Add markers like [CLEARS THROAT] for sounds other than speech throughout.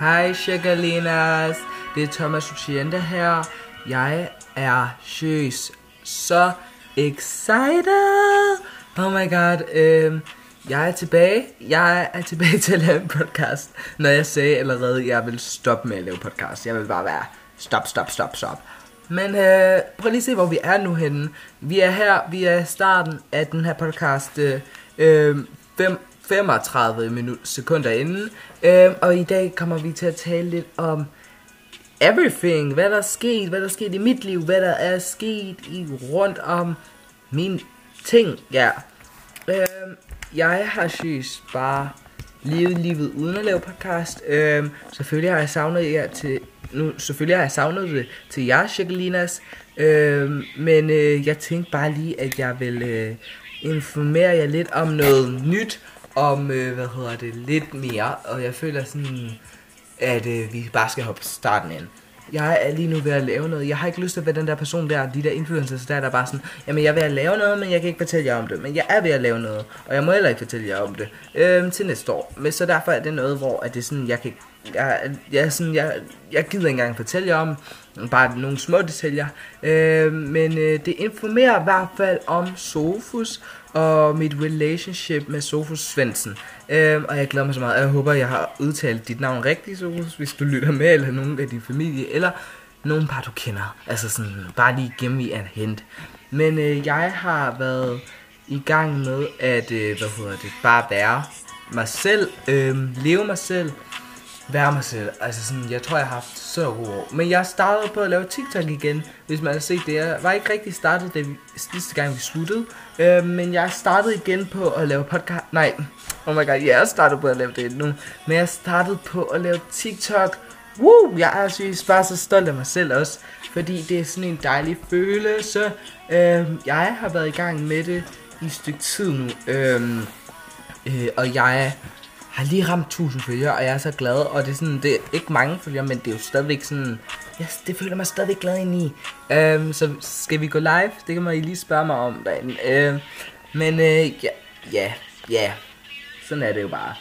Hej Chagalinas, det er Thomas Luciente her. Jeg er søs så excited. Oh my god, øhm, jeg er tilbage. Jeg er tilbage [LAUGHS] til at lave en podcast. Når jeg sagde allerede, at jeg vil stoppe med at lave podcast. Jeg vil bare være stop, stop, stop, stop. Men øh, prøv lige at se, hvor vi er nu henne. Vi er her, vi er i starten af den her podcast. Øh, øh, fem, 35 minut, sekunder inden. Øh, og i dag kommer vi til at tale lidt om everything. Hvad der er sket, hvad der er sket i mit liv, hvad der er sket i rundt om mine ting. Ja. Øh, jeg har synes bare levet livet uden at lave podcast. Øh, selvfølgelig har jeg savnet jer til nu, selvfølgelig har jeg savnet det til jer, Chakalinas, øh, men øh, jeg tænkte bare lige, at jeg vil øh, informere jer lidt om noget nyt, om, øh, hvad hedder det, lidt mere, og jeg føler sådan, at øh, vi bare skal hoppe starten ind. Jeg er lige nu ved at lave noget. Jeg har ikke lyst til at være den der person der, de der influencers der, der er bare sådan, jamen jeg er ved at lave noget, men jeg kan ikke fortælle jer om det. Men jeg er ved at lave noget, og jeg må heller ikke fortælle jer om det øh, til næste år. Men så derfor er det noget, hvor at det er sådan, jeg kan jeg, jeg, sådan, jeg, jeg gider ikke engang fortælle jer om, bare nogle små detaljer. Øh, men øh, det informerer i hvert fald om Sofus og mit relationship med Sofus Svendsen. Øh, og jeg glæder mig så meget. Jeg håber, jeg har udtalt dit navn rigtigt, Sofus, hvis du lytter med, eller nogen af din familie, eller nogen par, du kender. Altså sådan, bare lige give me en hint. Men øh, jeg har været i gang med at, øh, hvad hedder det, bare være mig selv, øh, leve mig selv, være mig selv. Altså sådan, jeg tror, jeg har haft så god år. Men jeg startede på at lave TikTok igen, hvis man har set det. Jeg var ikke rigtig startet det sidste gang, vi sluttede. Øh, men jeg startede igen på at lave podcast. Nej, oh my god, jeg er startet på at lave det nu. Men jeg startede på at lave TikTok. Woo! Jeg er altså, synes bare så stolt af mig selv også. Fordi det er sådan en dejlig følelse. Øh, jeg har været i gang med det i et stykke tid nu. Øh, øh, og jeg har lige ramt 1000 følgere, og jeg er så glad, og det er sådan, det er ikke mange følgere, men det er jo stadigvæk sådan, ja, det føler mig stadigvæk glad ind i. Øhm, så skal vi gå live? Det kan man lige spørge mig om derinde. Øhm, men øh, ja, ja, ja, sådan er det jo bare.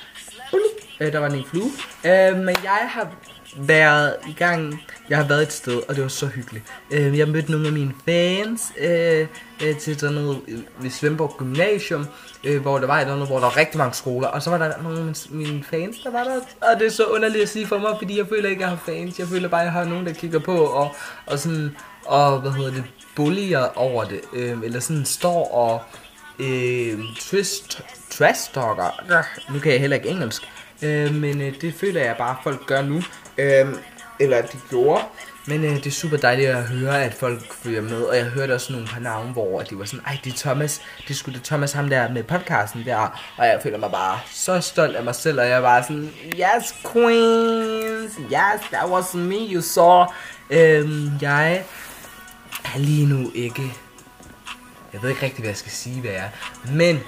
Øh, der var en flue. Øh, men jeg har været i gang, jeg har været et sted, og det var så hyggeligt. Øh, jeg mødte nogle af mine fans øh, øh, til sådan noget ved Svendborg Gymnasium, øh, hvor der var et andet, hvor der var rigtig mange skoler, og så var der nogle af mine fans, der var der, og det er så underligt at sige for mig, fordi jeg føler ikke, at jeg har fans, jeg føler bare, at jeg har nogen, der kigger på, og, og sådan, og hvad hedder det, bullier over det, øh, eller sådan står og øh, twist, trash talker, nu kan jeg heller ikke engelsk, øh, men øh, det føler jeg bare, at folk gør nu, øh, eller de gjorde, men øh, det er super dejligt at høre, at folk følger med, og jeg hørte også nogle par navne, hvor de var sådan, ej, det er Thomas, det skulle det Thomas ham der med podcasten der, og jeg føler mig bare så stolt af mig selv, og jeg er bare sådan, yes queens, yes, that was me you saw. Øhm, jeg er lige nu ikke, jeg ved ikke rigtig, hvad jeg skal sige, hvad jeg er, men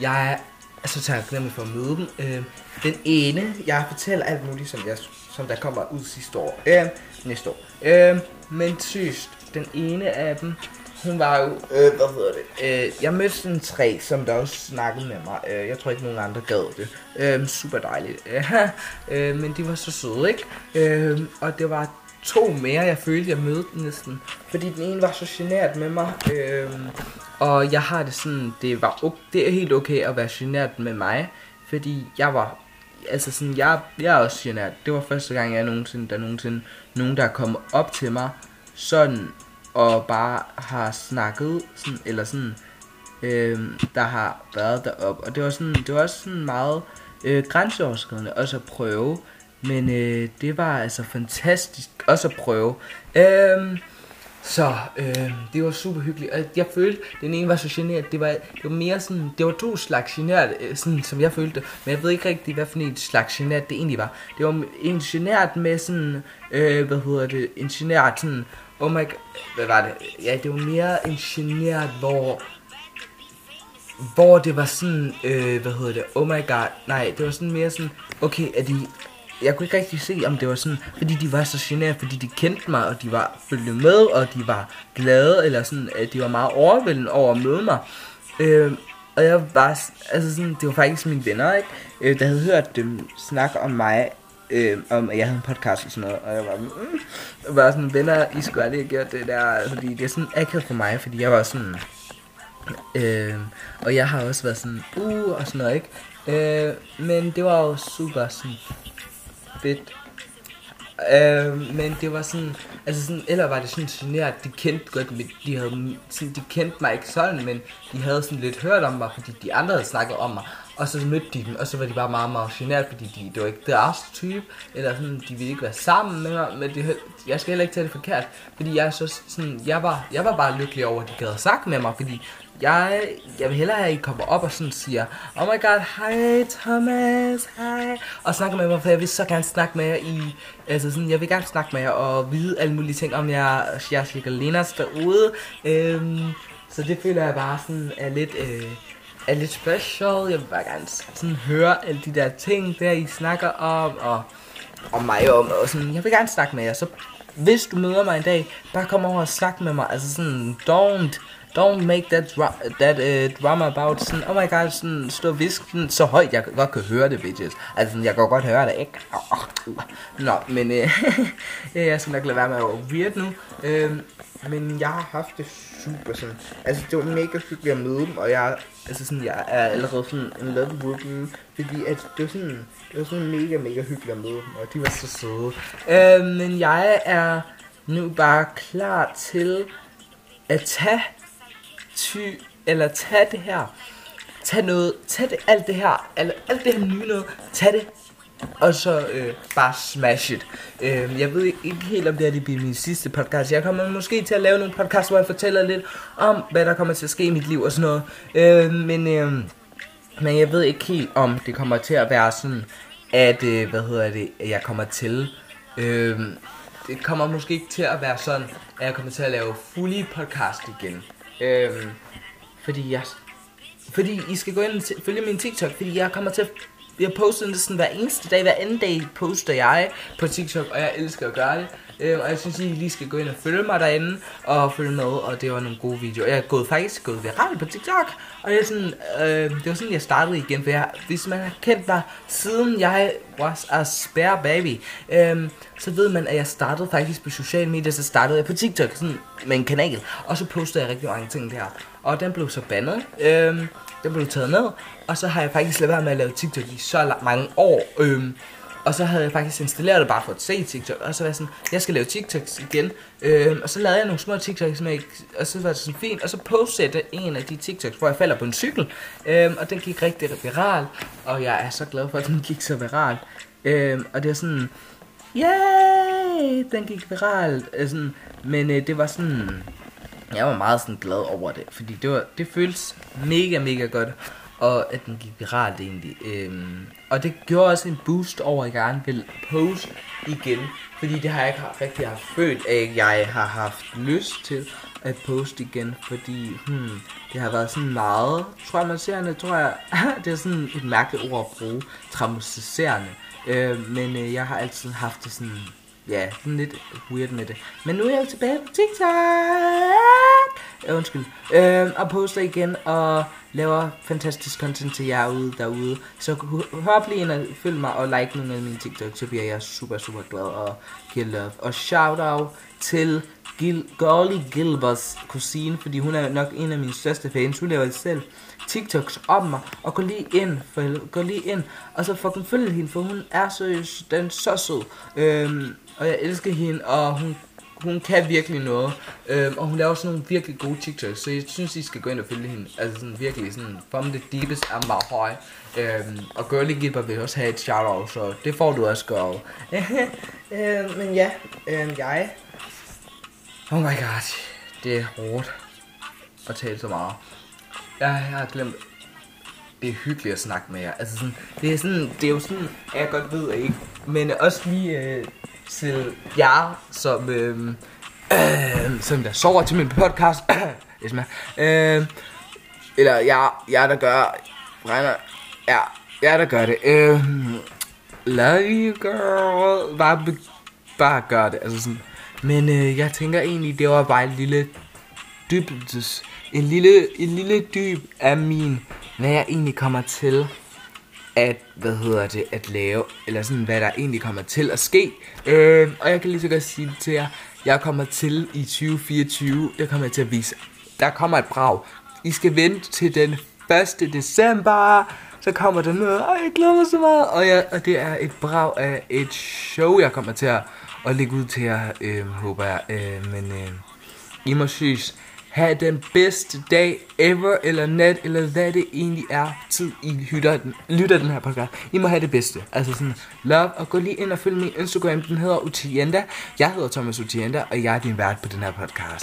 jeg er altså, så taknemmelig for at møde dem. Øh, den ene, jeg fortæller alt muligt, som, jeg, som der kommer ud sidste år. Øhm, næste år. Øh, men tyst, den ene af dem, hun var jo, øh, hvad hedder det, øh, jeg mødte sådan tre, som der også snakkede med mig. Øh, jeg tror ikke, nogen andre gad det. Øh, super dejligt. [LAUGHS] øh, men de var så søde, ikke? Øh, og det var to mere, jeg følte, jeg mødte næsten. Fordi den ene var så genert med mig. Øh, og jeg har det sådan, det, var det er helt okay at være genert med mig. Fordi jeg var altså sådan, jeg, jeg er også genert. Det var første gang, jeg nogensinde, der nogensinde nogen, der er kommet op til mig, sådan, og bare har snakket, sådan, eller sådan, øh, der har været derop. Og det var sådan, det var også sådan meget øh, grænseoverskridende også at prøve. Men øh, det var altså fantastisk også at prøve. Øh, så øh, det var super hyggeligt. Og jeg følte, den ene var så generet. Det var, det var mere sådan, det var to slags generet, øh, sådan, som jeg følte. Men jeg ved ikke rigtig, hvad for en slags generet det egentlig var. Det var en generet med sådan, øh, hvad hedder det, en generet sådan, oh my god, hvad var det? Ja, det var mere en generet, hvor hvor det var sådan, øh, hvad hedder det, oh my god, nej, det var sådan mere sådan, okay, er de, jeg kunne ikke rigtig se, om det var sådan, fordi de var så generede, fordi de kendte mig, og de var følge med, og de var glade, eller sådan, at de var meget overvældende over at møde mig. Øh, og jeg var, altså sådan, det var faktisk mine venner, ikke, øh, der havde hørt dem snakke om mig, øh, om, at jeg havde en podcast og sådan noget, og jeg var, mm, jeg var sådan, venner, I skulle aldrig have gjort det der, altså, fordi det er sådan akavet for mig, fordi jeg var sådan, øh, og jeg har også været sådan, uh, og sådan noget, ikke? Øh, men det var jo super sådan fedt. Øh, men det var sådan, altså sådan, eller var det sådan generet, de kendte godt, mit, de havde, sådan, de kendte mig ikke sådan, men de havde sådan lidt hørt om mig, fordi de andre havde snakket om mig, og så mødte de dem, og så var de bare meget, marginalt, fordi de, det var ikke deres type, eller sådan, de ville ikke være sammen med mig, men det, jeg skal heller ikke tage det forkert, fordi jeg, så, sådan, jeg, var, jeg var bare lykkelig over, at de gad sagt med mig, fordi jeg, jeg vil hellere have, at I kommer op og sådan siger, oh my god, hej Thomas, hej, og snakker med mig, for jeg vil så gerne snakke med jer i, altså sådan, jeg vil gerne snakke med jer og vide alle mulige ting om jer, jeg er Lenas derude, øhm, så det føler jeg bare sådan er lidt, øh, er lidt special, jeg vil bare gerne sådan høre alle de der ting, der I snakker om, og om mig om, og sådan, jeg vil gerne snakke med jer, så hvis du møder mig en dag, bare kom over og snak med mig, altså sådan, don't, Don't make that, dra that uh, drama about sådan, oh my god, sådan, stå og visk sådan, så højt, jeg godt kan høre det, bitches. Altså, jeg kan godt høre det, ikke? Nå, men uh, [LAUGHS] jeg skal nok lade være med at være weird nu. Uh, men jeg har haft det super sådan, altså det var mega hyggeligt at møde dem, og jeg, altså sådan, jeg er allerede sådan en love with dem, fordi at det var sådan, det var sådan mega, mega hyggeligt at møde dem, og de var så søde. Uh, men jeg er nu bare klar til at tage ty, eller tag det her, tag noget, tag det, alt det her, alt, alt det her nye noget, tag det, og så øh, bare smash it. Øh, jeg ved ikke helt, om det her det bliver min sidste podcast. Jeg kommer måske til at lave nogle podcasts, hvor jeg fortæller lidt om, hvad der kommer til at ske i mit liv og sådan noget. Øh, men, øh, men jeg ved ikke helt, om det kommer til at være sådan, at, øh, hvad hedder det, jeg kommer til... Øh, det kommer måske ikke til at være sådan, at jeg kommer til at lave fulde podcast igen. Øhm, fordi jeg... Fordi I skal gå ind og følge min TikTok, fordi jeg kommer til at... Jeg poster næsten sådan hver eneste dag, hver anden dag poster jeg på TikTok, og jeg elsker at gøre det. Øh, og jeg synes, I lige skal gå ind og følge mig derinde, og følge med, og det var nogle gode videoer. Jeg er gået, faktisk gået viral på TikTok, og jeg er sådan, øh, det var sådan, jeg startede igen, for jeg, hvis man har kendt mig, siden jeg was a spare baby, øh, så ved man, at jeg startede faktisk på sociale medier, så startede jeg på TikTok, sådan med en kanal, og så postede jeg rigtig mange ting der. Og den blev så bandet, øh, jeg blev taget ned, og så har jeg faktisk lavet være med at lave TikTok i så mange år, Øhm, og så havde jeg faktisk installeret det bare for at se TikTok. Og så var jeg sådan, jeg skal lave TikToks igen. Øhm, og så lavede jeg nogle små TikToks, med, og så var det sådan fint. Og så postede jeg en af de TikToks, hvor jeg falder på en cykel. Øhm, og den gik rigtig viral. Og jeg er så glad for, at den gik så viral. Øhm, og det er sådan, yay, den gik viral. Altså sådan, men øh, det var sådan, jeg var meget sådan glad over det. Fordi det, var, det føltes mega, mega godt og at den gik viralt egentlig. Øhm, og det gjorde også en boost over, at jeg gerne vil poste igen, fordi det har jeg ikke rigtig haft følt, at jeg har haft lyst til at poste igen, fordi hmm, det har været sådan meget traumatiserende, tror jeg. [LAUGHS] det er sådan et mærkeligt ord at bruge, traumatiserende. Øh, men øh, jeg har altid haft det sådan ja, sådan lidt weird med det. Men nu er jeg jo tilbage på TikTok. Øh, undskyld. Øh, og poster igen og laver fantastisk content til jer ude derude. Så hør lige ind og følg mig og like nogle af mine TikTok, så bliver jeg super, super glad og giver love. Og shout out til Gil Golly Gilbers kusine, fordi hun er nok en af mine største fans. Hun laver selv TikToks om mig, og gå lige ind, for, gå lige ind, og så fucking følge hende, for hun er seriøst, den er så sød. Øhm, og jeg elsker hende, og hun, hun kan virkelig noget. Øhm, og hun laver sådan nogle virkelig gode TikToks, så jeg synes, I skal gå ind og følge hende. Altså sådan virkelig sådan, from the deepest and my high. Øhm, og Girly Gipper vil også have et shout-out, så det får du også, girl. [LAUGHS] øhm, men ja, øhm, jeg... Oh my god, det er hårdt at tale så meget. Jeg, jeg har glemt det er hyggeligt at snakke med jer. Altså sådan, det er sådan, det er jo sådan, jeg godt ved, ikke? Men også lige øh, til jer, som, øh, øh, som der sover til min podcast. [CLEARS THROAT] yes, øh, eller jeg, jeg der gør, regner, ja, jeg der gør det. Øh, love you, girl. Bare, bare gør det. Altså sådan. Men øh, jeg tænker egentlig, det var bare en lille dybdes, en lille, en lille dyb af min, hvad jeg egentlig kommer til at, hvad hedder det, at lave, eller sådan, hvad der egentlig kommer til at ske. Øh, og jeg kan lige så godt sige det til jer, jeg kommer til i 2024, der kommer jeg til at vise, der kommer et brag. I skal vente til den 1. december, så kommer der noget, og jeg glæder mig så meget. Og, jeg, og det er et brag af et show, jeg kommer til at, at lægge ud til jer, øh, håber jeg. Øh, men øh, I må synes, have den bedste dag ever, eller nat, eller hvad det egentlig er, tid I lytter den, lytter den her podcast. I må have det bedste. Altså sådan, love, og gå lige ind og følg min Instagram, den hedder Utienda. Jeg hedder Thomas Utienda, og jeg er din vært på den her podcast.